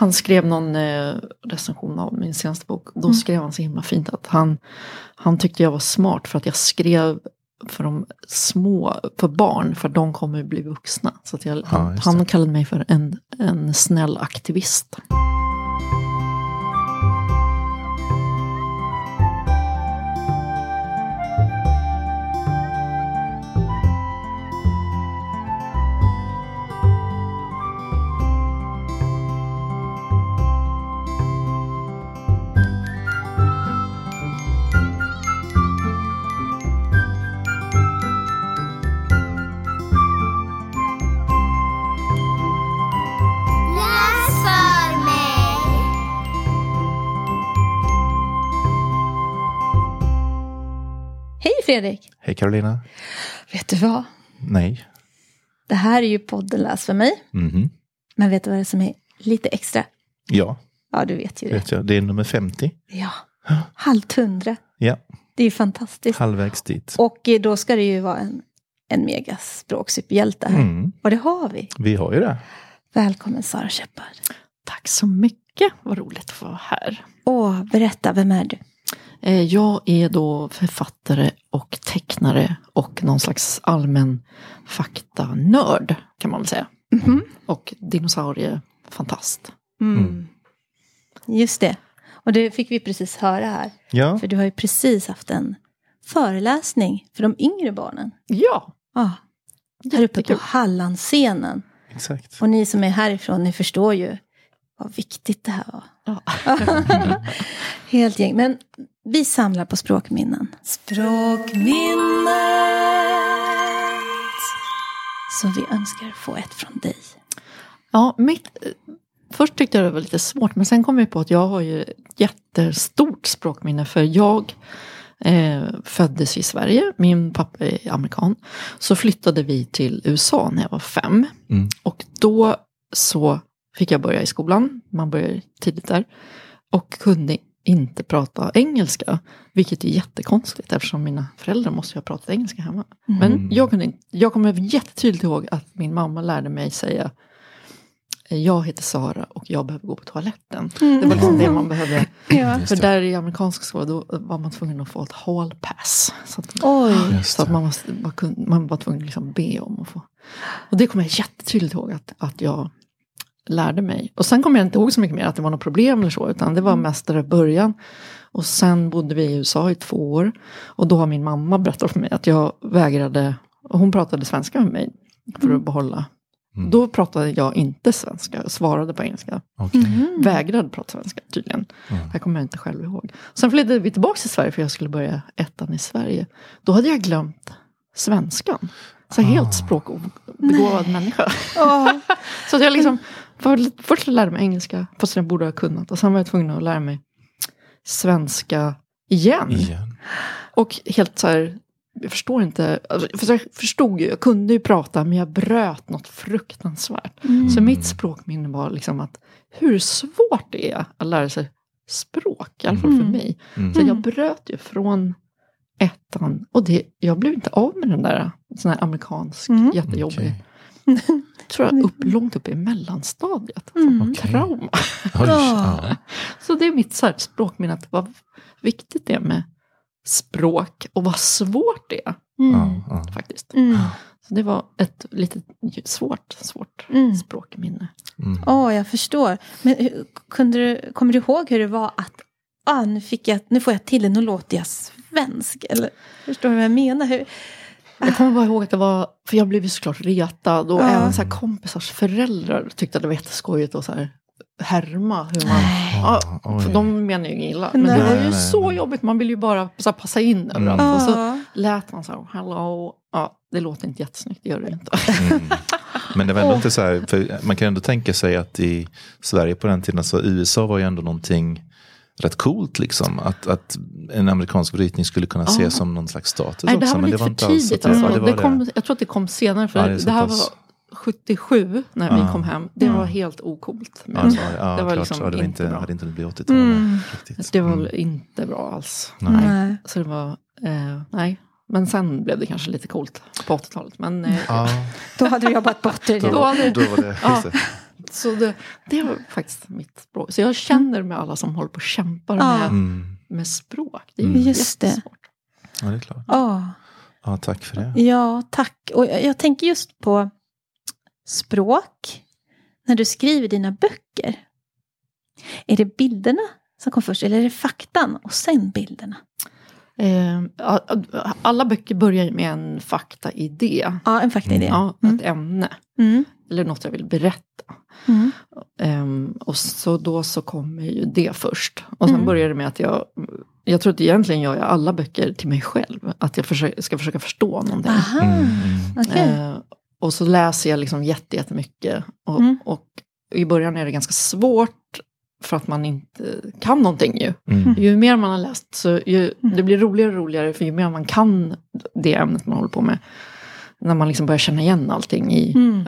Han skrev någon eh, recension av min senaste bok. Då Mm. skrev han så himla fint att han, han tyckte jag var smart för att jag skrev för de små, för barn, för de kommer bli vuxna. Så jag, Ja, han, kallade mig för en, en snäll aktivist. Fredrik! Hej Carolina. Vet du vad? Nej. Det här är ju podden Läs för mig. Mhm. Men vet du vad det är som är lite extra? Ja, Ja, du vet ju det. vet jag. Det är nummer 50. Ja, halvt hundra. Ja, Det är ju fantastiskt. halvvägs dit. Och eh, då ska det ju vara en, en megaspråksuperhjälte här. Mm. Och det har vi. Vi har ju det. Välkommen Sara Shepard. Tack så mycket, vad roligt att få vara här. Åh, berätta, vem är du? Eh, Jag är då författare och tecknare och någon slags allmän faktanörd kan man väl säga. Mhm. Och dinosauriefantast. Mm. Just det. Och det fick vi precis höra här. Ja, För du har ju precis haft en föreläsning för de yngre barnen. Ja, Ja, här uppe på. Hallandscenen. exakt. Och ni som är härifrån, ni förstår ju vad viktigt det här var. Ja. Helt gäng. Men vi samlar på språkminnen. Språkminnet. Så vi önskar få ett från dig. ja mitt, först tyckte jag det var lite svårt men sen kom jag på att jag har ju ett jättestort språkminne för jag eh, föddes i Sverige, min pappa är amerikan. Så flyttade vi till USA när jag var fem. Mm. Och då så fick jag börja i skolan, man börjar tidigt där. Och kunde inte prata engelska, vilket är jättekonstigt eftersom mina föräldrar måste ha pratat engelska hemma. Men jag, kunde jag kommer jättetydligt ihåg att min mamma lärde mig säga jag heter Sara och jag behöver gå på toaletten. Det var liksom det man behövde. Ja. För där i amerikansk skola då var man tvungen att få ett hall pass. Så att, Oj. Så att man, var, man var tvungen att liksom be om att få. Och det kommer jag jättetydligt ihåg att, att jag lärde mig. Och sen kommer jag inte ihåg så mycket mer att det var något problem eller så. Utan det var mest där i början. Och sen bodde vi i USA i två år. Och då har min mamma berättat för mig att jag vägrade. Och hon pratade svenska med mig. För att behålla. Mm. Då pratade jag inte svenska. Svarade på engelska. Okej. Mhm. Vägrade prata svenska tydligen. Mm. Det här kommer jag inte själv ihåg. Sen flyttade vi tillbaka till Sverige för jag skulle börja ettan i Sverige. Då hade jag glömt svenskan. Så Ah. helt språkbegåvad människa. Åh. Så att jag liksom, först lärde mig engelska, fast jag borde ha kunnat. Och sen var jag tvungen att lära mig svenska igen. Igen. Och helt så här, jag förstår inte, alltså, för jag förstod ju, jag kunde ju prata men jag bröt något fruktansvärt. Mm. Så mitt språkminne var liksom att hur svårt det är att lära sig språk, i alla fall för Mm. mig. Mm. Så jag bröt ju från ettan och det, jag blev inte av med den där sån här amerikansk Mm. jättejobbig. Okej. Tror jag upp, långt upp i mellanstadiet. Mm. Alltså, Okej. Trauma. Ja. Så det är mitt så här språkminne, att vad viktigt det är med språk och vad svårt det är Mm. Faktiskt. Mm. Så det var ett lite svårt, svårt Mm. språkminne. Mm. Åh, jag förstår. Men hur, kunde du, kommer du ihåg hur det var att ah, nu, fick jag, nu får jag till det, nu låter jag svensk? Eller, förstår du vad jag menar? Hur, Jag kommer bara ihåg att det var, för jag blev ju såklart retad och Ja. även så här kompisars föräldrar tyckte att det var jätteskojigt att så här härma hur man... Ja, för de menar ju inget illa. Men Nej. det var ju Nej, så nej. jobbigt, man vill ju bara så här, passa in överallt. Mm. Och så lät man så här, hello, ja, det låter inte jättesnyggt, det gör det inte. Mm. Men det var ändå inte så här, för man kan ändå tänka sig att i Sverige på den tiden, alltså USA var ju ändå någonting rätt coolt liksom. Att, att en amerikansk brytning skulle kunna ses Ja. som någon slags status Nej, det här var lite det var för tidigt. Alltså. ja, det det var kom, det. jag tror att det kom senare, för Ja, det, det här pass. var 77 när vi kom hem. Det Ja. var helt. Ja, Men ja, det var klart. liksom det var inte inte, bra. hade inte blivit 80-tal. Mm. Riktigt. det var Mm. inte bra alls. Nej. Nej. Så det var, eh, nej. Men sen blev det kanske lite coolt på 80-talet. Men eh, Ja, Då hade du jobbat bort det. då, Då var det, Ja. Så det, det var faktiskt mitt språk. Så jag känner med alla som håller på och kämpar Ja. med, Mm. med språk. Det är Mm. Just det. jättesvårt. Ja, det är klart. Ja, Ja, tack för det. ja, tack. Och jag, jag tänker just på språk. När du skriver dina böcker. Är det bilderna som kom först eller är det faktan och sen bilderna? Eh, alla böcker börjar med en faktaidé. Ja, en faktaidé. Ja, Mm. ett ämne. Mm. Eller något jag vill berätta. Mm. Ehm, och så då så kommer ju det först. Och sen Mm. börjar det med att jag, jag tror att egentligen gör jag alla böcker till mig själv. Att jag försöker, ska försöka förstå någonting. Aha, Mm, mm. okej. Eh, och så läser jag liksom jätte, jättemycket. Och, Mm. och i början är det ganska svårt för att man inte kan någonting ju. Mm. Ju mer man har läst så ju, det blir roligare och roligare för ju mer man kan det ämnet man håller på med. När man liksom börjar känna igen allting i, Mm.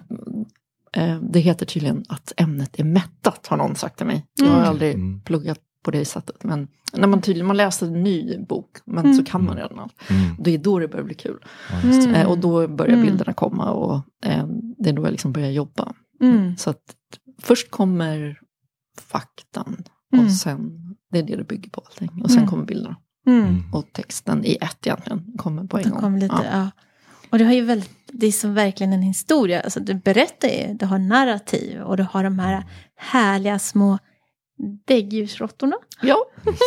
eh, det heter tydligen att ämnet är mättat har någon sagt till mig. Jag har Mm. aldrig Mm. pluggat på det sättet. Men när man tydligen, man läser en ny bok, men Mm. så kan man redan allt. Mm. Det är då det börjar bli kul. Mm. Eh, och då börjar Mm. bilderna komma och eh, det är då jag liksom börjar jobba. Mm. Så att först kommer faktan Mm. och sen, det är det det bygger på allting. Och sen Mm. kommer bilderna. Och texten i ett egentligen kommer på en Det gång. kom lite, Ja. ja. Och det har ju väldigt, det är som verkligen en historia. Alltså du berättar ju, du har narrativ och du har de här härliga små däggdjursråttorna. ja,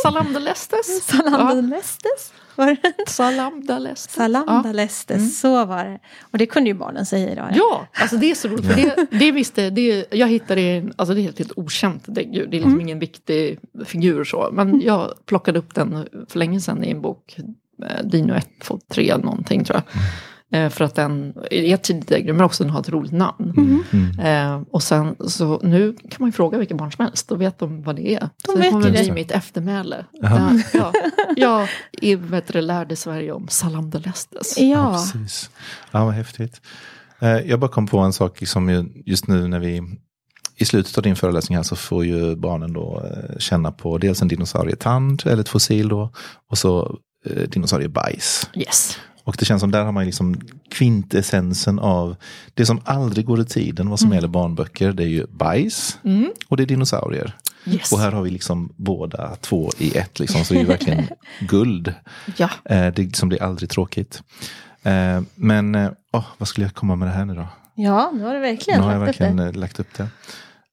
Salamdalestes. Salamdalestes. Var det? Ja, Salamdalestes. Salamdalestes, Mm. så var det. Och det kunde ju barnen säga idag. Ja, alltså det är så roligt. För det, det visste, det, jag hittade, en- alltså det är ett helt okänt däggdjur. Det är liksom Mm. ingen viktig figur så. Men jag plockade upp den för länge sedan i en bok. eh, Dino 1, 2, 3 någonting tror jag. Eh, För att den är däggdjur men också den har ett roligt namn. Mm. Mm. Eh, och sen så nu kan man ju fråga vilka barn som helst, då vet de vad det är. De så det kommer bli mitt eftermäle. Ja, ja, jag vet du, lärde Sverige om Salamdalestes. Ja, Ja. precis. Ja, vad häftigt. Eh, Jag bara kom på en sak, liksom ju- just nu när vi i slutet av din föreläsning här så får ju barnen då känna på dels en dinosaurietand, eller ett fossil då, och så eh, dinosauriebajs. Yes. Och det känns som där har man liksom kvintessensen av det som aldrig går i tiden vad som gäller barnböcker. Det är ju bajs Mm. och det är dinosaurier. Yes. Och här har vi liksom båda två i ett, liksom, så det är verkligen guld. Ja. Eh, det liksom blir aldrig tråkigt. Eh, men åh, vad skulle jag komma med det här nu då? ja, nu har du verkligen nu har jag lagt upp verkligen det. eh, lagt upp det.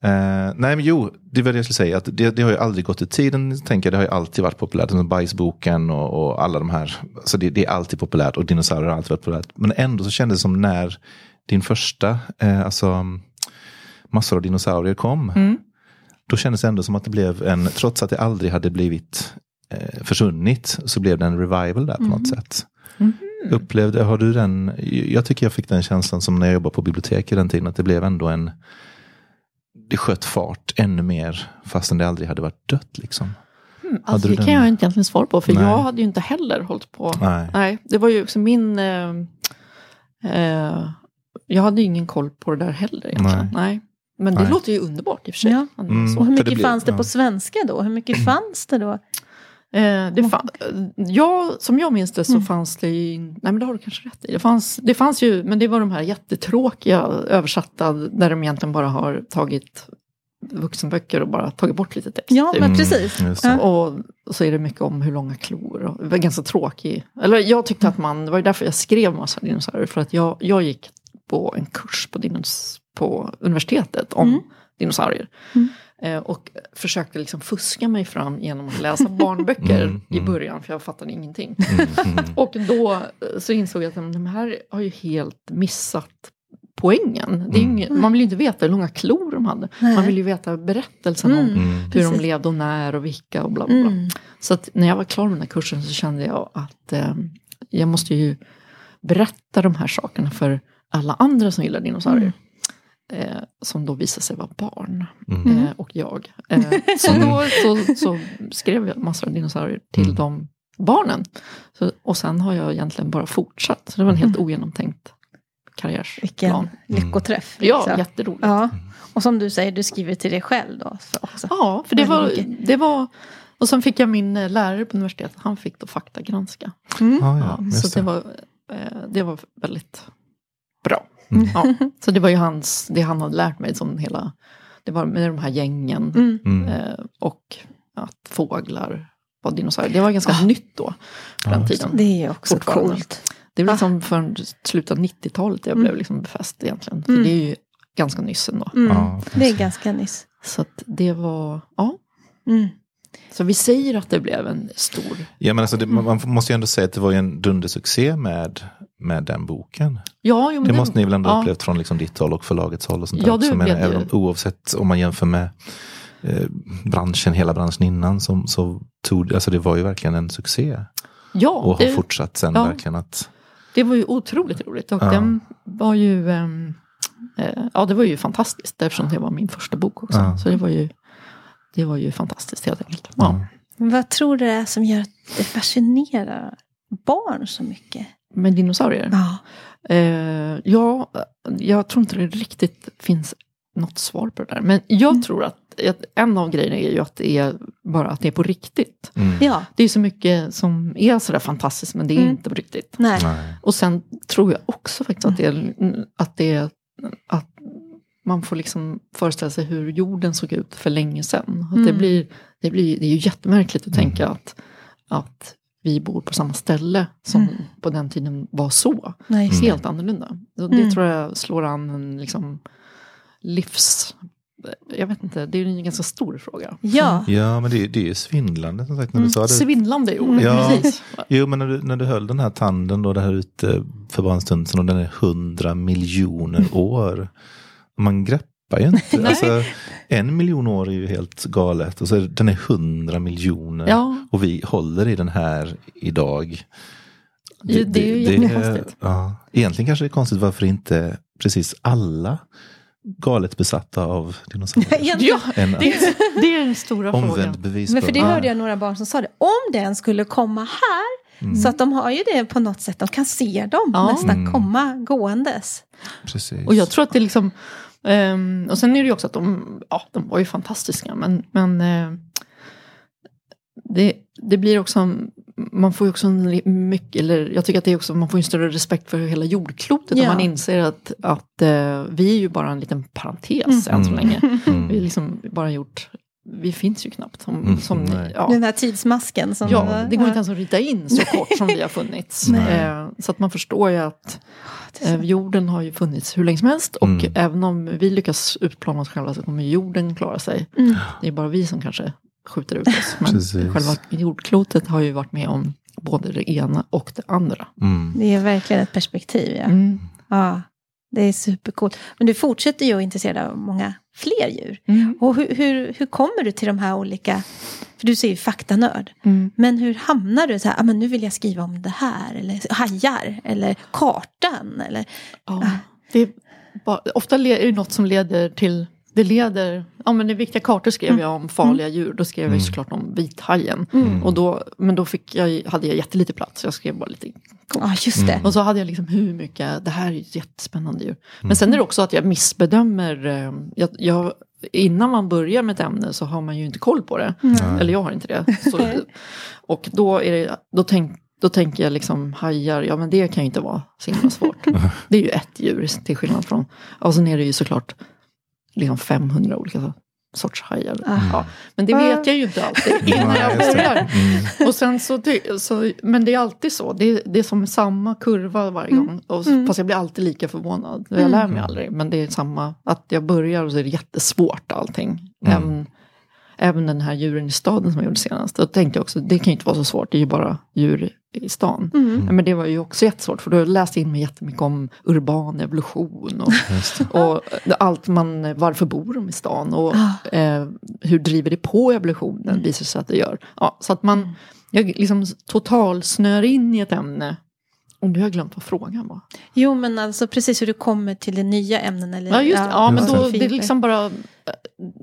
Eh, nej men jo, det var det jag skulle säga. Att det, det har ju aldrig gått i tiden. Tänker jag, det har ju alltid varit populärt. Som Bajsboken och, och alla de här. Så det, det är alltid populärt och dinosaurier har alltid varit populärt. Men ändå så kändes det som när din första, eh, alltså massor av dinosaurier kom. Mm. Då kändes det ändå som att det blev en, trots att det aldrig hade blivit eh, försvunnit, så blev det en revival där på något sätt. Mhm. Upplevde, har du den, jag tycker jag fick den känslan som när jag jobbade på bibliotek i den tiden, att det blev ändå en, det sköt fart ännu mer fastän det aldrig hade varit dött liksom. Mm, alltså, det den- kan jag inte egentligen svara på, för Nej. jag hade ju inte heller hållit på. Nej. Nej, det var ju också min... Eh, eh, jag hade ju ingen koll på det där heller egentligen. Nej. Men det Nej. låter ju underbart i och för sig. Ja. Mm. Hur För det mycket blir- fanns det ja. på svenska då? Hur mycket fanns det då? Eh, det fan, ja, som jag minns det så Mm. fanns det ju, nej men det har du kanske rätt i. Det fanns, det fanns ju, men det var de här jättetråkiga översatta där de egentligen bara har tagit vuxenböcker och bara tagit bort lite text. Ja, typ. men precis. Ja. Och så är det mycket om hur långa klor. Och det var ganska tråkig. Eller jag tyckte att man, det var ju därför jag skrev massa dinosaurier. För att jag, jag gick på en kurs på, dinos, på universitetet om Mm. dinosaurier. Mm. Eh, och försökte liksom fuska mig fram genom att läsa barnböcker Mm, i mm. början. För jag fattade ingenting. Mm. Och då eh, så insåg jag att de här har ju helt missat poängen. Det är ju Mm. man vill ju inte veta hur långa klor de hade. Nej. Man vill ju veta berättelsen om Mm. Hur Precis. de levde och när och vilka och bla bla bla. Mm. Så att när jag var klar med den här kursen så kände jag att eh, jag måste ju berätta de här sakerna för alla andra som gillar dinosaurier. Eh, som då visade sig vara barn. Mm. Eh, och jag. Eh, så då så, så skrev jag massor av dinosaurier till Mm. de barnen. Så, och sen har jag egentligen bara fortsatt. Så det var en helt ogenomtänkt karriärsplan. Vilken lyckoträff. Ja, liksom. jätteroligt. ja. Och som du säger, du skriver till dig själv då för också. Ja, för det var, det var... Och sen fick jag min eh, lärare på universitetet, han fick då faktagranska. Mm. Ja, ja, Ja, så det det. var, eh, det var väldigt bra. Mm. Ja, så det var ju hans, det han hade lärt mig som hela det var med de här gängen. Mm. Mm. Eh, och att fåglar var dinosaurier. Det var ganska Ah. nytt då, på den tiden. Det är också coolt. Det är liksom för slutet av 90-talet jag blev Mm. liksom befäst egentligen. För Mm. det är ju ganska nyss ändå. Mm. Ja, det är ganska nyss. Så att det var, ja. Mm. Så vi säger att det blev en stor, Ja, men alltså det, man man måste ju ändå säga att det var ju en dundersuccé med, med den boken. ja, jo, men Det måste ni väl ändå ja. upplevt från liksom ditt håll och förlagets håll och sånt Ja, det blev även oavsett om man jämför med eh, branschen, hela branschen innan, så, så tog alltså det var ju verkligen en succé. Ja, Och har det, fortsatt sen ja. verkligen att... det var ju otroligt roligt. Och Ja. den var ju, ehm, eh, ja det var ju fantastiskt eftersom det var min första bok också. Ja. Så det var ju, det var ju fantastiskt helt enkelt. Ja. Vad tror du det är som gör att det fascinerar barn så mycket? Med dinosaurier? Ja. Eh, ja, jag tror inte det riktigt finns något svar på det där. Men jag Mm. tror att, att en av grejerna är ju att det är bara att det är på riktigt. Mm. ja. Det är så mycket som är sådär fantastiskt men det är Mm. inte på riktigt. Nej. Nej. Och sen tror jag också faktiskt att det är, att, det är, att man får liksom föreställa sig hur jorden såg ut för länge sedan. Att det, Mm. blir, det, blir, det är ju jättemärkligt att Mm. tänka att, att vi bor på samma ställe som Mm. på den tiden var så. Nej. Helt annorlunda. Och det Mm. tror jag slår an en liksom livs... Jag vet inte, det är ju en ganska stor fråga. Ja. Ja, men det, det är ju svindlande som sagt när du Mm. sa det. Svindlande ord, Mm. Ja. precis. Jo, men när du, när du höll den här tanden då, det här ute för bara en stund sedan och den är hundra miljoner år. Man greppar ju inte. Alltså, en miljon år är ju helt galet och så är det- den är hundra miljoner. Ja, Och vi håller i den här idag. Det- det är ju jättekonstigt. Ja, egentligen kanske det är konstigt varför inte precis alla galet besatta av dinosaurier. Ja En det, det är den stora omvänd frågan. Men bevisbörda. för det hörde jag några barn som sa det. Om den skulle komma här. Mm. Så att de har ju det på något sätt. De kan se dem Ja. nästan Mm. komma gåendes. Precis. Och jag tror att det liksom... ehm, och sen är det ju också att de, ja, de var ju fantastiska, men, men eh, det, det blir också, man får ju också en mycket, eller jag tycker att det är också, man får ju en större respekt för hela jordklotet Ja. om man inser att, att eh, vi är ju bara en liten parentes än så Mm. länge. Mm. Vi har liksom bara gjort, vi finns ju knappt. Som, Mm, som, ja. Den här tidsmasken. Som Ja, det går inte ens att rita in så kort som vi har funnits. Eh, så att man förstår ju att är eh, jorden har ju funnits hur länge som helst. Och Mm. även om vi lyckas utplåna oss själva så kommer jorden klara sig. Mm. Det är bara vi som kanske skjuter ut oss. Men Precis. själva jordklotet har ju varit med om både det ena och det andra. Mm. Det är verkligen ett perspektiv. Ja. Mm. Ja, det är supercoolt. Men du fortsätter ju att intressera av många fler djur. Mm. Och hur, hur, hur kommer du till de här olika, för du säger faktanörd, Mm. men hur hamnar du så här, ah, men nu vill jag skriva om det här, eller hajar, eller kartan, eller Ja, det är ofta är det något som leder till det leder, ja men i viktiga kartor skrev jag om farliga djur, då skrev jag ju Mm. såklart om vithajen. Mm. Och då, men då fick jag, hade jag jättelite plats, jag skrev bara lite ja just det. Mm. Och så hade jag liksom hur mycket, det här är ju ett jättespännande djur. Men Mm. sen är det också att jag missbedömer, eh, jag, jag, innan man börjar med ett ämne så har man ju inte koll på det. Mm. Eller jag har inte det. Så, och då, är det, då, tänk, då tänker jag liksom hajar, ja men det kan ju inte vara så himla svårt. det är ju ett djur till skillnad från, och sen är det ju såklart liksom 500 olika sorts hajar. Ja, men det vet jag ju inte alltid innan jag börjar. Mm. Och sen så, så, men det är alltid så. Det är, det är som samma kurva varje Mm. gång. Och, Mm. Fast jag blir alltid lika förvånad. Jag Mm. lär mig aldrig. Men det är samma. Att jag börjar och så är det jättesvårt allting. Mm. Även, även den här djuren i staden som jag gjorde senast. Då tänkte jag också, det kan ju inte vara så svårt. Det är ju bara djur i stan. Mm. Ja, Men det var ju också jättesvårt. För då läste jag in mig jättemycket om urban evolution. Och, det. och allt man, varför bor de i stan? Och Ah. eh, hur driver det på evolutionen? Mm. Visar sig att det gör. Ja, så att man, jag liksom total snör in i ett ämne. Och nu har jag glömt vad frågan var. Jo, men alltså precis hur du kommer till det nya ämnen. Eller, Ja, just det. Ja, men just då, det är liksom bara...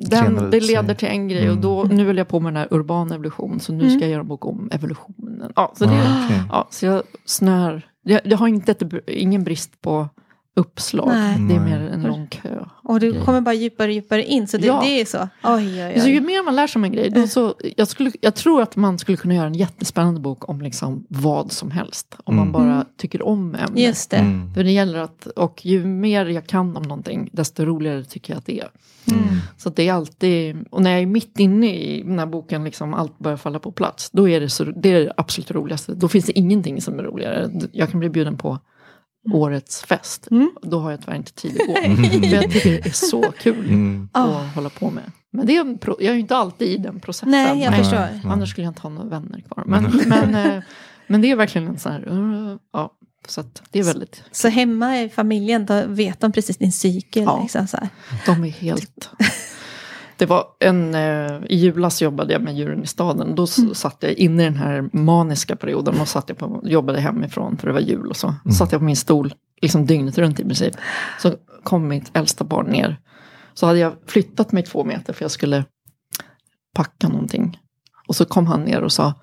Den, det leder till en grej och då, Mm. nu vill jag på med den här urban evolution. Så nu Mm. ska jag göra en bok om evolutionen. Ja, så, det, Ah, okej. ja, så jag snör... Jag, jag har inte ett, ingen brist på uppslag. Nej. Det är mer en lång kö. Och du Grej. kommer bara djupare och djupare in. Så det, Ja. det är så. Oj, oj, Så ju oj. mer man lär sig om en grej, då så, jag, skulle, jag tror att man skulle kunna göra en jättespännande bok om liksom vad som helst. Om man Mm. bara tycker om ämnet. Just det. Mm. För det gäller att, och ju mer jag kan om någonting, desto roligare tycker jag att det är. Mm. Så att det är alltid, och när jag är mitt inne i den här boken, liksom allt börjar falla på plats, då är det, så, det är det absolut roligaste. Då finns det ingenting som är roligare. Jag kan bli bjuden på årets fest. Mm. Då har jag tyvärr inte tid att gå. För jag tycker det är så kul Mm. Ah. att hålla på med. Men det är en pro- jag är ju inte alltid i den processen. Nej, jag Nej. förstår. Nej. Annars skulle jag inte ha några vänner kvar. Men, men, eh, men det är verkligen en sån här, uh, ja, så att det är väldigt, Så hemma i familjen, då vet de precis din cykel. Ja. Liksom, så här. de är helt... Det var en, eh, i julas jobbade jag med djuren i staden. Då s- satt jag inne i den här maniska perioden och satt jag på, jobbade hemifrån för det var jul och så. Satt jag på min stol liksom dygnet runt i princip. Så kom mitt äldsta barn ner. Så hade jag flyttat mig två meter för jag skulle packa någonting. Och så kom han ner och sa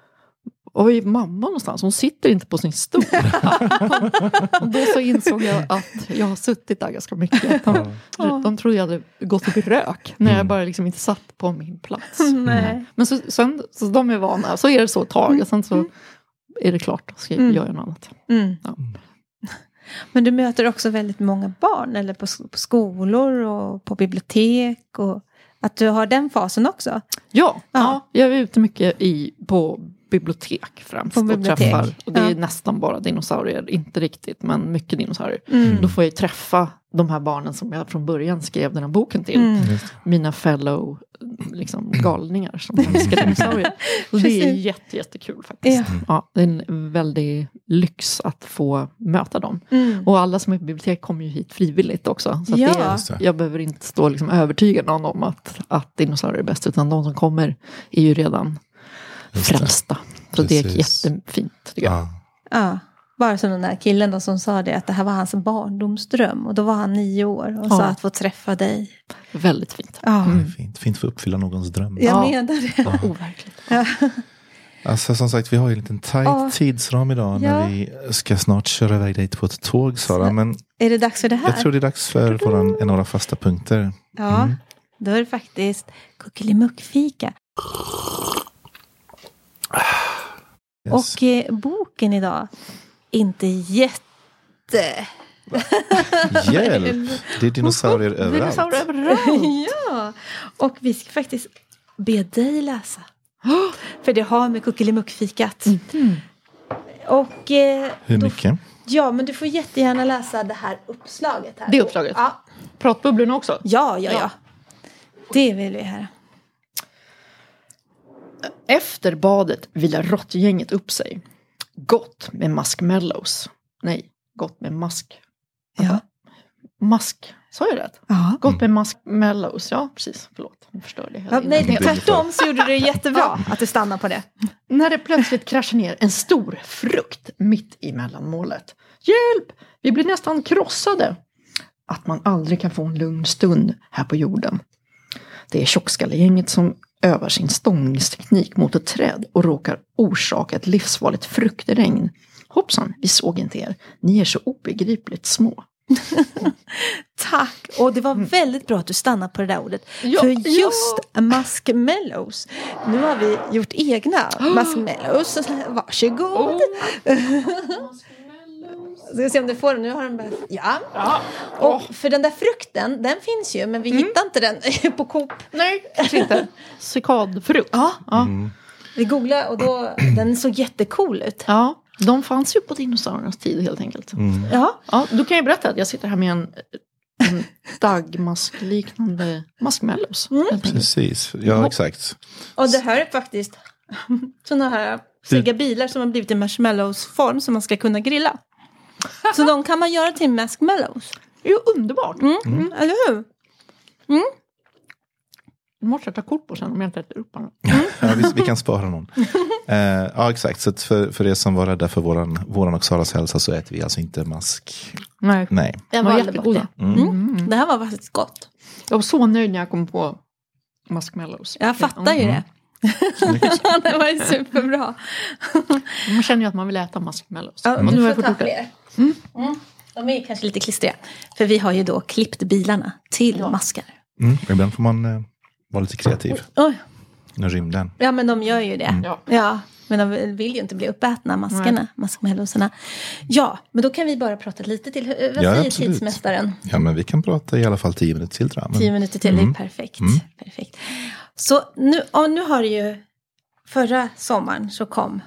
var är mamma någonstans? Hon sitter inte på sin stol. och då så insåg jag att jag har suttit där ganska mycket. De, Ja. de trodde jag hade gått upp i rök när jag Mm. bara liksom inte satt på min plats. Nej. Men så, sen, så de är vana, så är det så ett tag. Och sen så är det klart, ska jag Mm. göra något annat. Mm. Ja. Men du möter också väldigt många barn, eller på, på skolor och på bibliotek. Och att du har den fasen också. Ja, Ja. ja. jag är ute mycket i, på bibliotek främst. På och bibliotek. träffar. Och det är Ja. nästan bara dinosaurier, inte riktigt, men mycket dinosaurier. Mm. Då får jag träffa de här barnen som jag från början skrev den här boken till. Mm. Mina fellow liksom, galningar som älskar dinosaurier. Och det är jätte, jättekul faktiskt. Ja. Ja, det är en väldig lyx att få möta dem. Mm. Och alla som är på bibliotek kommer ju hit frivilligt också. Så att Ja. det är, jag behöver inte stå och liksom övertyga någon om att, att dinosaurier är bäst. Utan de som kommer är ju redan. Frälsta. Så det är jättefint tycker jag. Ja. Ja. Bara som den där killen då som sa det, att det här var hans barndomsdröm. Och då var han nio år och Ja. sa att få träffa dig. Väldigt fint. Ja, är fint. fint för att uppfylla någons dröm. jag Ja. menar det. Overkligt. Alltså som sagt, vi har ju en liten tajt Ja. tidsram idag när Ja. vi ska snart köra iväg dig på ett tåg Sara. Men Är det dags för det här? jag tror det är dags för våran, en några fasta punkter. Ja, då är det faktiskt kuckelimuckfika. Yes. Och eh, boken idag, inte jätte... Hjälp! Det är dinosaurier överallt. Dinosaurier överallt. ja, och vi ska faktiskt be dig läsa. För det har med kuckelimuckfikat. Och eh, Hur då- mycket? Ja, men du får jättegärna läsa det här uppslaget. Här. Det uppslaget? Ja, Pratbubblorna också? ja, ja. ja. Ja. Det vill vi höra. Efter badet vilar råttgänget upp sig. Gott med maskmellows. Nej, gott med mask. Ja. Mask, sa jag rätt? Ja. Gott med maskmellows, ja precis. Förlåt, nu förstörde jag hela Ja, nej, tvärtom så gjorde du det jättebra att du stannar på det. När det plötsligt kraschar ner en stor frukt mitt i mellanmålet. Hjälp! Vi blir nästan krossade. Att man aldrig kan få en lugn stund här på jorden. Det är tjockskallegänget som övar sin stångningsteknik mot ett träd och råkar orsaka ett livsfarligt fruktregn. Hoppsan, vi såg inte er. Ni är så obegripligt små. Tack! Och det var väldigt bra att du stannade på det där ordet. Ja, För ja. just muskmellows, nu har vi gjort egna muskmellows. Varsågod! Ska vi se om du får den. Nu har den börjat... Ja. Ja. Och för den där frukten, den finns ju, men vi hittar inte den på Coop. Nej, kanske inte. Cikadfrukt. Ja, Ja. vi googlade och då, den såg jättecool ut. ja, de fanns ju på dinosauriernas tid helt enkelt. Ja, Ja, då kan jag berätta att jag sitter här med en, en dagmaskliknande helt enkelt. Precis, ja exakt. och det här är faktiskt sådana här sega bilar som har blivit i marshmallows-form som man ska kunna grilla. Så de kan man göra till marshmallows. Det är ju underbart. Mm, mm. Eller hur? Jag måste ta kort på sen om jag inte äter upp den. Ja, vi, vi kan spara någon. Eh, ja exakt, så för, för er som var rädda för våran, våran och Saras hälsa så äter vi alltså inte mask. Nej. Nej. Den var jättegoda. jättegoda. Mm. Det här var faktiskt gott. Jag var så nöjd när jag kom på maskmellows. Jag fattar ju det. det var ju superbra. Man känner ju att man vill äta maskmellows. Ja, nu du får ta fler. Mm. De är kanske lite klistriga. För vi har ju då klippt bilarna till Ja. maskar. Mm. Ibland får man eh, vara lite kreativ. Oj. Inom rymden. Ja, men de gör ju det. Ja. Ja, men de vill ju inte bli uppätna, maskarna, maskmelloserna. Ja, men då kan vi bara prata lite till. Vad Ja, säger absolut. tidsmästaren? Ja, men vi kan prata i alla fall tio minuter till Tio minuter till, det är perfekt. perfekt. Så nu, ja, nu har du ju, förra sommaren så kom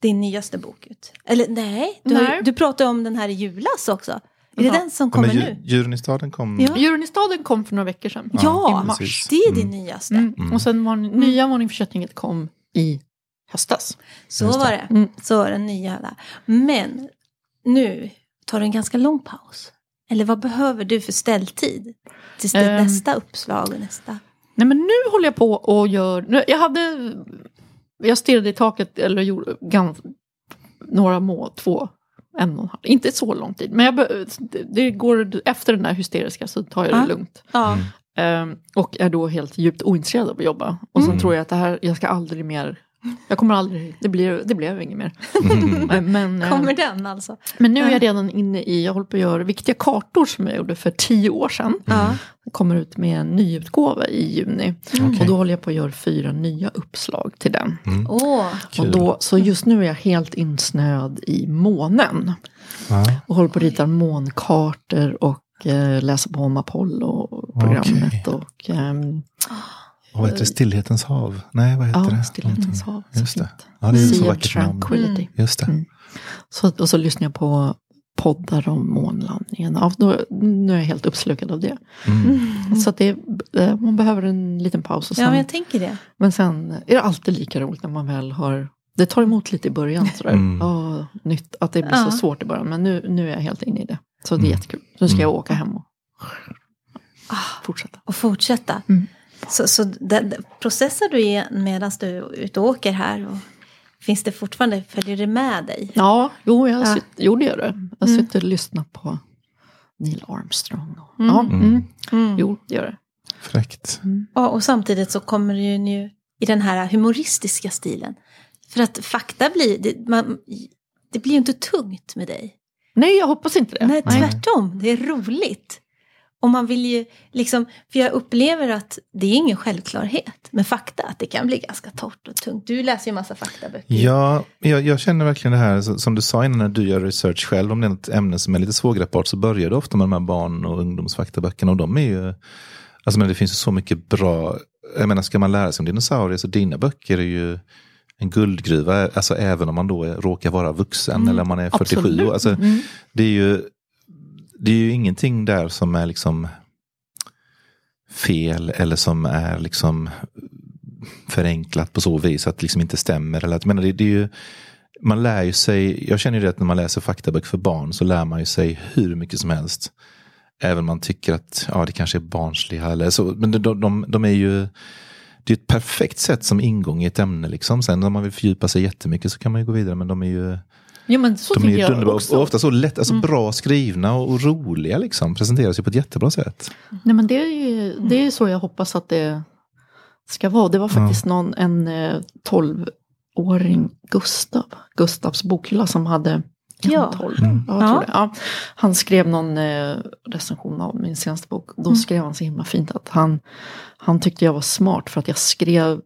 din nyaste bok ut. Eller nej, du, Har, Nej. ju- du pratade om den här i julas också. Är det Ja. den som Ja, men kommer djur- nu? Djuren i staden kom. Ja. Djuren i staden kom för några veckor sedan. Ja, i mars. precis. det är din nyaste. Mm. Och sen var nya Varning för köttinget kom i höstas. Så Just det. var det. Mm. Så var den nya där. Men nu tar du en ganska lång paus. Eller vad behöver du för ställtid? Tills det Ehm. nästa uppslag och nästa. Nej men nu håller jag på och gör, jag hade, jag stirrade i taket eller gjorde gans, några må, två, en och en halv, inte så lång tid. Men jag, det, går, efter den där hysteriska så tar jag det Ja. lugnt. Ja. Ehm, och är då helt djupt ointresserad av att jobba. Och sen tror jag att det här, jag ska aldrig mer, jag kommer aldrig, det blir, det blev inget mer. Men, men, eh, Kommer den alltså? men nu är jag redan inne i, jag håller på att göra viktiga kartor som jag gjorde för tio år sedan. Ja. kommer ut med en nyutgåva i juni. Och då håller jag på att göra fyra nya uppslag till den. Åh, Och då, så just nu är jag helt insnöad i månen. Och håller på att rita månkartor och eh, läsa på om Apollo-programmet. Okej. Och Och vad heter det? Stillhetens hav? Nej, vad heter ja, det? Stillhetens hav. så Just det. Ja, det är så Sea vackert namn. Tranquility. Just det. Mm. Så, och så lyssnar jag på poddar om månlandningen. Ja, då, nu är jag helt uppslukad av det. Mm. Så att det, eh, man behöver en liten paus. Och sen, ja men jag tänker det. Men sen är det alltid lika roligt när man väl har det tar emot lite i början sådär. Mm. Ja, nytt, att det blir Ja. så svårt i början. Men nu, nu är jag helt inne i det. Så det är Mm. jättekul. Nu ska jag Mm. åka hem och fortsätta. Och fortsätta. Mm. Så, så det, det, processar du i- medan du är ute och åker här? Och finns det fortfarande, följer det med dig? Ja, jo, jag Ja. ja. gjorde jag det. Jag Mm. sitter och lyssnar på Neil Armstrong. Och, Mm. Ja, mm. Mm. Jo, det gör det. Fräckt. Ja, och samtidigt så kommer det ju nu i den här humoristiska stilen. För att fakta blir, det, man, det blir ju inte tungt med dig. Nej, jag hoppas inte det. Nej, tvärtom. Det är roligt. Och man vill ju liksom, för jag upplever att det är ingen självklarhet med fakta. Att det kan bli ganska torrt och tungt. Du läser ju massa faktaböcker. Ja, jag, jag känner verkligen det här som du sa innan när du gör research själv. Om det är ett ämne som är lite svårgreppbart så börjar det ofta med de här barn och ungdomsfaktaböckerna. Och de är ju, alltså men det finns ju så mycket bra, jag menar ska man lära sig om dinosaurier så dina böcker är ju en guldgruva. Alltså även om man då är, råkar vara vuxen eller om man är 47. absolut. Alltså, Mm. det är ju det är ju ingenting där som är liksom fel eller som är liksom förenklat på så vis att det liksom inte stämmer. Eller att, jag det, det är ju, man lär ju sig, jag känner ju det att när man läser faktaböcker för barn så lär man ju sig hur mycket som helst. Även om man tycker att ja, det kanske är barnsliga eller så. Men de, de, de, de är ju det är ett perfekt sätt som ingång i ett ämne. Liksom. Sen om man vill fördjupa sig jättemycket så kan man ju gå vidare. Men de är ju Ja, men så de är jag underbara. också. Och ofta så lätt, alltså bra skrivna och, och roliga. Liksom. Presenteras ju på ett jättebra sätt. Nej men det är ju det är så jag hoppas att det ska vara. Det var faktiskt någon, en eh, 12-åring, Gustav, Gustavs bokhylla som hade Ja. 12. Mm. Ja, jag Ja. tror det. Ja. Han skrev någon eh, recension av min senaste bok. Då Mm. skrev han så himla fint att han, han tyckte jag var smart för att jag skrev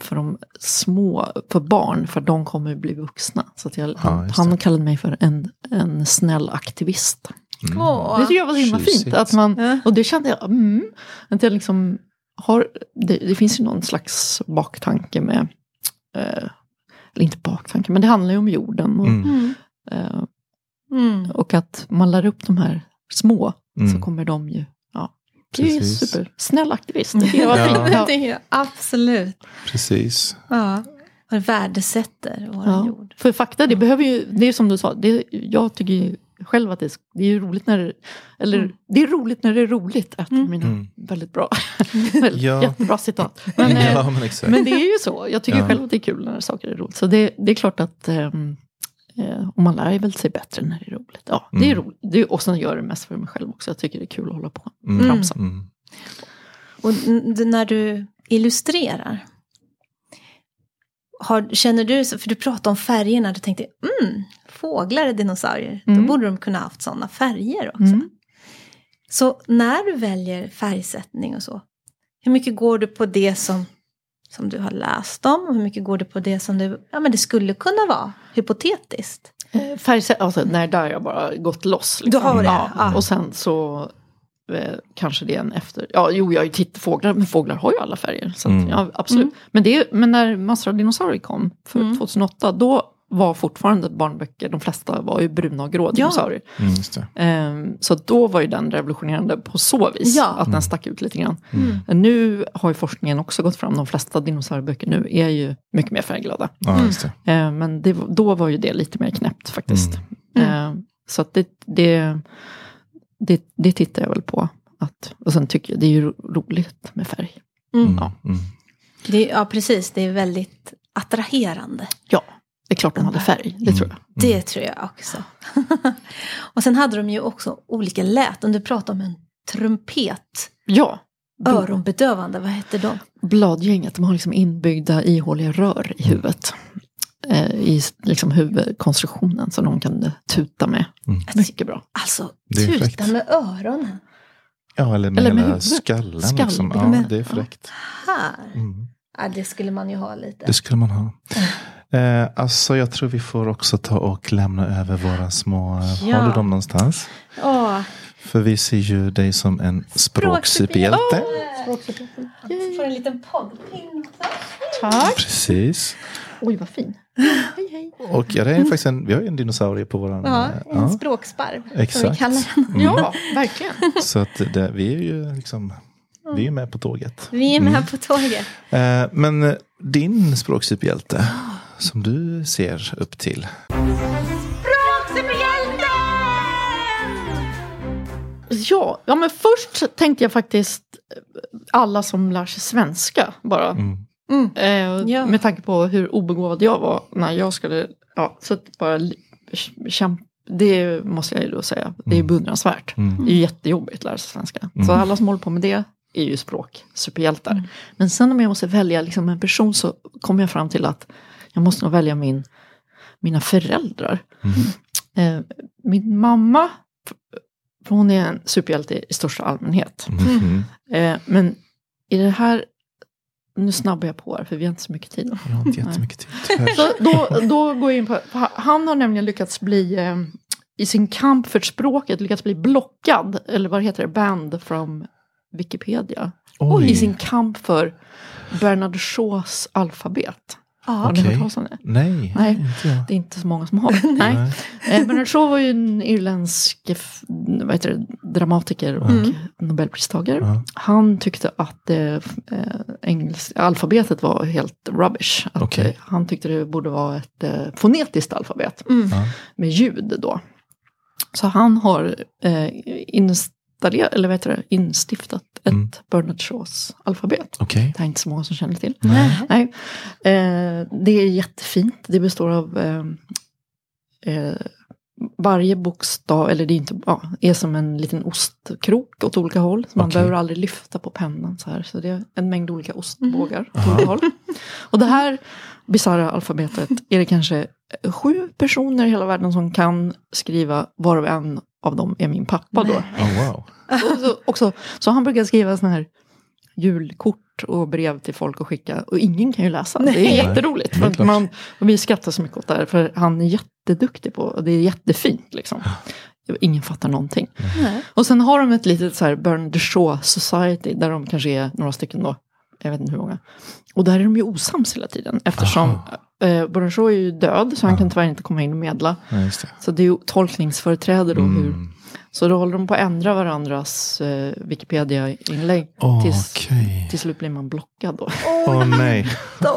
för de små, för barn, för de kommer bli vuxna. Så att jag, Ja, han kallade mig för en, en snäll aktivist. Mm. Det tycker jag var så himla tjusigt. fint. Att man, och det kände jag, mm, att jag liksom har, det, det finns ju någon slags baktanke med, eh, eller inte baktanke, men det handlar ju om jorden. Och, Mm. Mm. eh, Mm. och att man lär upp de här små, så Mm. kommer de ju, ja. Det är ju Precis. super, snäll aktivist. Det var Ja. Ja. Är absolut. Precis. Ja. Och värdesätter vår Ja. jord. För fakta, det behöver ju, det är som du sa, det, jag tycker ju själv att det, är- det är ju roligt när det, eller Mm. det är roligt när det är roligt. Av Mm. mina Mm. väldigt bra, Ja. jättebra citat. Men, eh, ja, men exakt. Men det är ju så. Jag tycker Ja. själv att det är kul när saker är roligt. Så det, det är klart att ehm, eh, och man lär väl sig bättre när det är roligt. Ja, det är Mm. roligt. Det är, och sen gör jag det mest för mig själv också. Jag tycker det är kul att hålla på. Mm. Tramsa. Mm. Och när du illustrerar. Har, känner du, för du pratade om färgerna, du tänkte mm, fåglar är dinosaurier, Mm. då borde de kunna haft sådana färger också. Mm. Så när du väljer färgsättning och så, hur mycket går du på det som, som du har läst om? Och hur mycket går du på det som det, ja, men det skulle kunna vara, hypotetiskt? Eh, Färgsätt, alltså nej, där har jag bara gått loss. liksom. Du har det, Ja. ja. Och sen så eh, kanske det är en efter, ja jo jag har ju tittat fåglar, men fåglar har ju alla färger. Så att, Mm. ja, absolut. Men, det, men när Massor av dinosaurier kom, för Mm. 2008, då var fortfarande barnböcker, de flesta var ju bruna och grå dinosaurier. Mm, just det. Ehm, så då var ju den revolutionerande på så vis, Ja. att den stack ut lite grann. Mm. Nu har ju forskningen också gått fram, de flesta dinosaurieböcker nu är ju mycket mer färgglada. Ja, just det. Eh, men det, då var ju det lite mer knäppt faktiskt. Eh, så att det, det, det, det tittar jag väl på. Att, och sen tycker jag det är ju ro- roligt med färg. Mm. Ja. Mm. Det, ja, precis. Det är väldigt attraherande. Ja, det är klart de hade färg, det tror jag. Det tror jag också. och sen hade de ju också olika läten. Du pratade om en trumpet. Ja, Öronbedövande, vad hette de? bladgänget, de har liksom inbyggda ihåliga rör i huvudet. Eh, I liksom huvudkonstruktionen som de kan tuta med. Mm. Mycket bra. Alltså, tuta med öronen. Ja, eller med, Eller med hela skallen. Skall- liksom. Ja, det är fräckt. Här. Mm. Ja, det skulle man ju ha lite. Det skulle man ha. Eh, alltså jag tror vi får också ta och lämna över våra små... Ja. Har du dem någonstans? Åh, För vi ser ju dig som en språksuperhjälte. får en liten poddpin. Tack. Precis. Oj, vad fin. Hej, hej. Och ja, det är faktiskt en, vi har ju en dinosaurie på våran... Ja, eh, en ja. språksparv. Exakt. den. Ja, verkligen. Så att det, vi är ju liksom... Vi är med på tåget. Vi är med på tåget. Eh, men eh, din språksuperhjälte som du ser upp till. Ja, ja, men först tänkte jag faktiskt eh, alla som lär sig svenska bara. Mm. Mm. Eh, Ja. Med tanke på hur obegåvad jag var när jag skulle, ja, så att bara kämpa, det måste jag ju då säga, det är Mm. beundransvärt. Mm. Det är ju jättejobbigt att lära sig svenska. Mm. Så alla som håller på med det är ju språk, superhjältar. Men sen om jag måste välja liksom en person så kommer jag fram till att jag måste nog välja min, mina föräldrar. Mm. Eh, min mamma, hon är en superhjälte i största allmänhet. Mhm. Eh, men i det här, nu snabbar jag på här för vi har inte så mycket tid. Jag har inte jättemycket tid. då, då går jag in på, han har nämligen lyckats bli, eh, i sin kamp för språket, lyckats bli blockad, eller vad heter det, banned from Wikipedia. Oj. I sin kamp för Bernard Shaws alfabet. Har ni Okej. hört talas om det? Nej, Nej. inte jag. Det är inte så många som har. Nej. Nej. Eh, Bernard Shaw var ju en irländsk f- vad heter det, dramatiker och Mm. nobelpristagare. Ja. Han tyckte att eh, eh, engels, alfabetet var helt rubbish. Att, Okej. eh, han tyckte det borde vara ett eh, fonetiskt alfabet Mm. Med ljud då. Så han har eh, installerat, eller vad heter det, instiftat ett Mm. Bernard Shaws alfabet. Okej. Det är inte så många som känner till. Nej. Nej. Eh, det är jättefint. Det består av eh, eh, varje bokstav, eller det är, inte, ja, är som en liten ostkrok åt olika håll. Så man Okej. behöver aldrig lyfta på pennan så här. Så det är en mängd olika ostbågar åt olika håll. Och det här bisarra alfabetet är det kanske sju personer i hela världen som kan skriva, varav en av dem är min pappa då. Oh, wow. Och så, också, så han brukar skriva såna här julkort och brev till folk och skicka. Och ingen kan ju läsa. Det är Nej. jätteroligt. Det är att klart. man, och vi skrattar så mycket åt det här. För han är jätteduktig på och det är jättefint. Liksom. Ingen fattar någonting. Nej. Och sen har de ett litet så här Bernard Shaw Society. Där de kanske är några stycken då. Jag vet inte hur många. Och där är de ju osams hela tiden. Eftersom eh, Shaw är ju död. Så han kan tyvärr inte komma in och medla. Ja, just det. Så det är ju tolkningsföreträde då. Hur, Mm. så då håller de på att ändra varandras eh, Wikipedia-inlägg. Åh, tills, Okej. till slut blir man blockad då. Åh nej.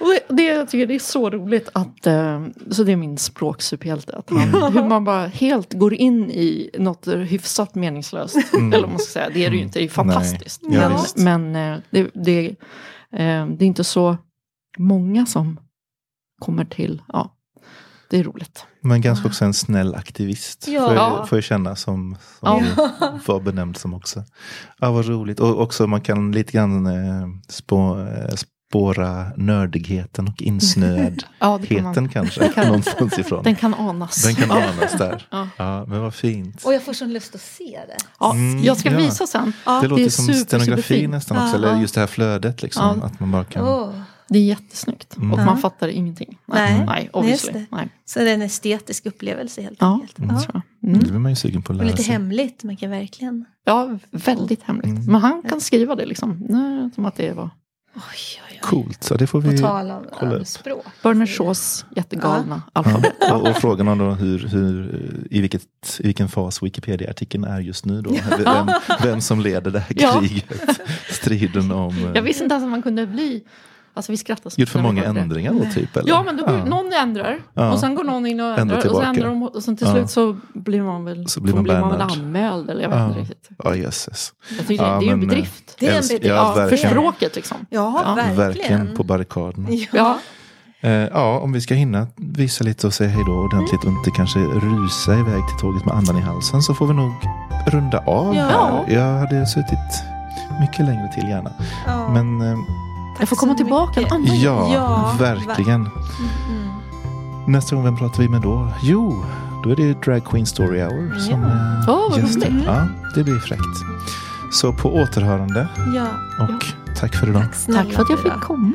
Och det, det, jag tycker det är så roligt att, eh, så det är min språksuperhjälte. Att han, hur man bara helt går in i något hyfsat meningslöst. Eller vad man ska säga, det är det ju inte, det är fantastiskt. Nej. Ja, men men eh, det, det, eh, det är inte så många som kommer till, ja, det är roligt. Men ganska också en snäll aktivist. Ja. Får, Ja. jag, får jag känna som, som Ja. var benämnd som också. Ja, vad roligt. Och också man kan lite grann eh, spå, eh, spåra nördigheten och insnöadheten Ja, det kanske. kan- någonstans ifrån. Den kan anas. Den kan ja. anas där. Ja. Ja, men vad fint. Och jag får sån lust att se det. Ja, Mm, jag ska ja. visa sen. Ja, det låter som super, stenografi nästan också. Ja. Eller just det här flödet. Liksom, Ja. Att man bara kan... Åh. Det är jättesnyggt. Mm. Och Ja. man fattar ingenting. Nej. Nej, obviously. Just det. Nej. Så det är en estetisk upplevelse helt Ja, enkelt. det Ja. jag. Det Mm. blir man ju sugen på att Och lära lite sig. hemligt, man kan verkligen... Ja, väldigt hemligt. Mm. Men han kan skriva det liksom. Nej, som att det var Oj, oj, oj. Coolt, så det får vi... om, kolla om upp. språk. Bernard Shaws jättegalna Ja. alfabet. Och, och frågan om då hur, hur, i, vilket, i vilken fas Wikipedia-artikeln är just nu då. Vem, vem som leder det här Ja. kriget. Striden om... eh, Jag visste inte ens att man kunde bli... Alltså vi skrattar så Gjort för många ändringar då typ? Eller? Ja, men då går, Ja. någon ändrar Ja. och sen går någon in och Ändrar ändrar och tillbaka. så ändrar de och sen till Ja. slut så blir man väl, Så blir man väl bannad. anmäld eller jag vet Ja. inte riktigt. Ja, jösses. Ja, det, det är ju en men, bedrift. Det är en bedrift. Ja, Ja, för språket liksom. Ja, Ja. verkligen. Verkligen på barrikaderna. Ja, Eh, ja, om vi ska hinna visa lite och säga hej då ordentligt och inte kanske rusa iväg till tåget med andan i halsen så får vi nog runda av Ja. här. Jag hade suttit mycket längre till gärna. Ja. Men eh, jag får komma tillbaka en annan ja, ja, verkligen. Mm. Nästa gång, vem pratar vi med då? Jo, då är det Drag Queen Story Hour ja. som eh, oh, gäster. Mm. Ja, det blir fräckt. Så på återhörande. Ja. Och ja. tack för idag. Tack, tack för att jag fick komma.